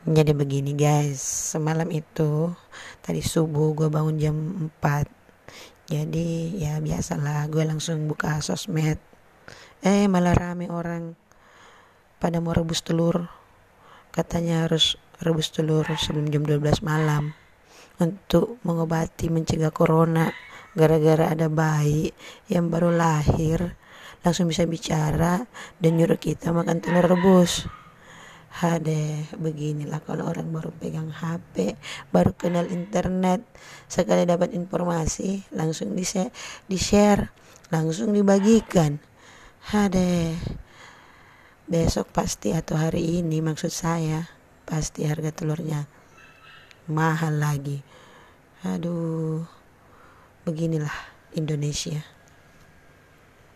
Jadi begini guys, semalam itu tadi subuh gue bangun jam 4 Jadi ya biasalah gue langsung buka sosmed. Eh malah rame orang pada mau rebus telur. Katanya harus rebus telur sebelum jam 12 malam Untuk mengobati mencegah corona. Gara-gara ada bayi yang baru lahir Langsung bisa bicara dan nyuruh kita makan telur rebus Hade, beginilah kalau orang baru pegang HP, baru kenal internet, sekali dapat informasi langsung di share, di share langsung dibagikan. Hade, besok pasti atau hari ini maksud saya pasti harga telurnya mahal lagi. Aduh, beginilah Indonesia.